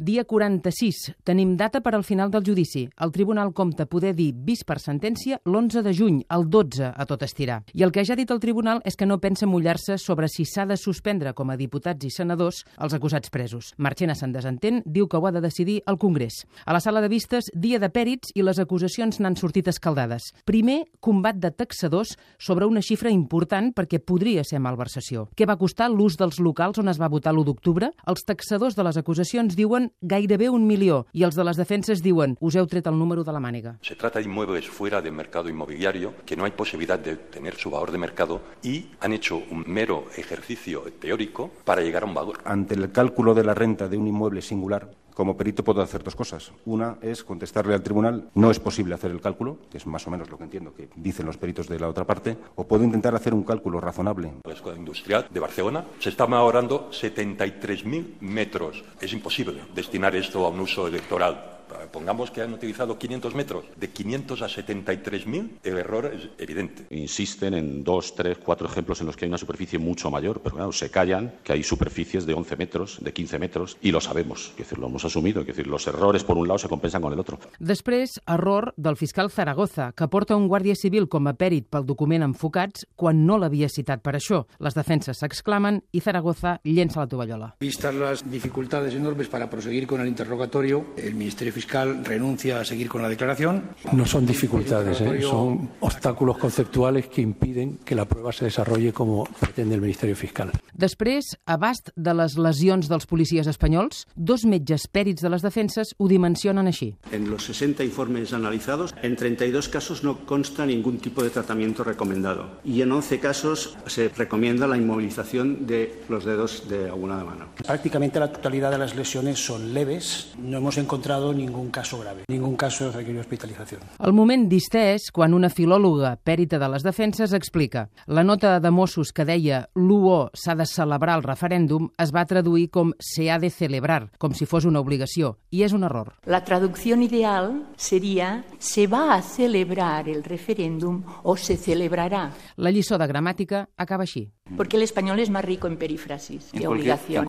Dia 46. Tenim data per al final del judici. El tribunal compta poder dir vist per sentència l'11 de juny, el 12 a tot estirar. I el que ja ha dit el tribunal és que no pensa mullar-se sobre si s'ha de suspendre com a diputats i senadors els acusats presos. Marchena se'n desentén, diu que ho ha de decidir el Congrés. A la sala de vistes, dia de pèrits i les acusacions n'han sortit escaldades. Primer, combat de taxadors sobre una xifra important perquè podria ser malversació. Què va costar l'ús dels locals on es va votar l'1 d'octubre? Els taxadors de les acusacions diuen gairebé un milió i els de les defenses diuen us heu tret el número de la màniga. Se trata de inmuebles fuera del mercado inmobiliario que no hay posibilidad de tener su valor de mercado y han hecho un mero ejercicio teórico para llegar a un valor. Ante el cálculo de la renta de un inmueble singular, como perito puedo hacer dos cosas. Una es contestarle al tribunal, no es posible hacer el cálculo, que es más o menos lo que entiendo que dicen los peritos de la otra parte, o puedo intentar hacer un cálculo razonable. La Escuela Industrial de Barcelona se está ahorrando 73.000 metros. Es imposible destinar esto a un uso electoral. Pongamos que han utilizado 500 metros. De 500 a 73.000, el error es evidente. Insisten en dos, tres, cuatro ejemplos en los que hay una superficie mucho mayor, pero claro, se callan que hay superficies de 11 metros, de 15 metros, y lo sabemos. Es decir, lo hemos asumido. Es decir, los errores por un lado se compensan con el otro. Després, error del fiscal Zaragoza, que porta un guàrdia civil com a pèrit pel document enfocats quan no l'havia citat per això. Les defenses s'exclamen i Zaragoza llença la tovallola. Vistas las dificultades enormes para proseguir con el interrogatorio, el Ministerio Fiscal renuncia a seguir con la declaración. No son dificultades, ¿eh? son obstáculos conceptuales que impiden que la prueba se desarrolle como pretende el Ministerio Fiscal. Després, abast de les lesions dels policies espanyols, dos metges pèrits de les defenses ho dimensionen així. En los 60 informes analizados, en 32 casos no consta ningún tipo de tratamiento recomendado y en 11 casos se recomienda la inmovilización de los dedos de alguna mano. Prácticamente la totalidad de las lesiones son leves. No hemos encontrado ningún caso grave. Ningún caso requirió hospitalización. El moment distès quan una filòloga pèrita de les defenses explica la nota de Mossos que deia l'UO s'ha de celebrar el referèndum es va traduir com se ha de celebrar, com si fos una obligació, i és un error. La traducción ideal sería se va a celebrar el referéndum o se celebrará. La lliçó de gramàtica acaba així. Porque el español es más rico en perífrasis que obligación.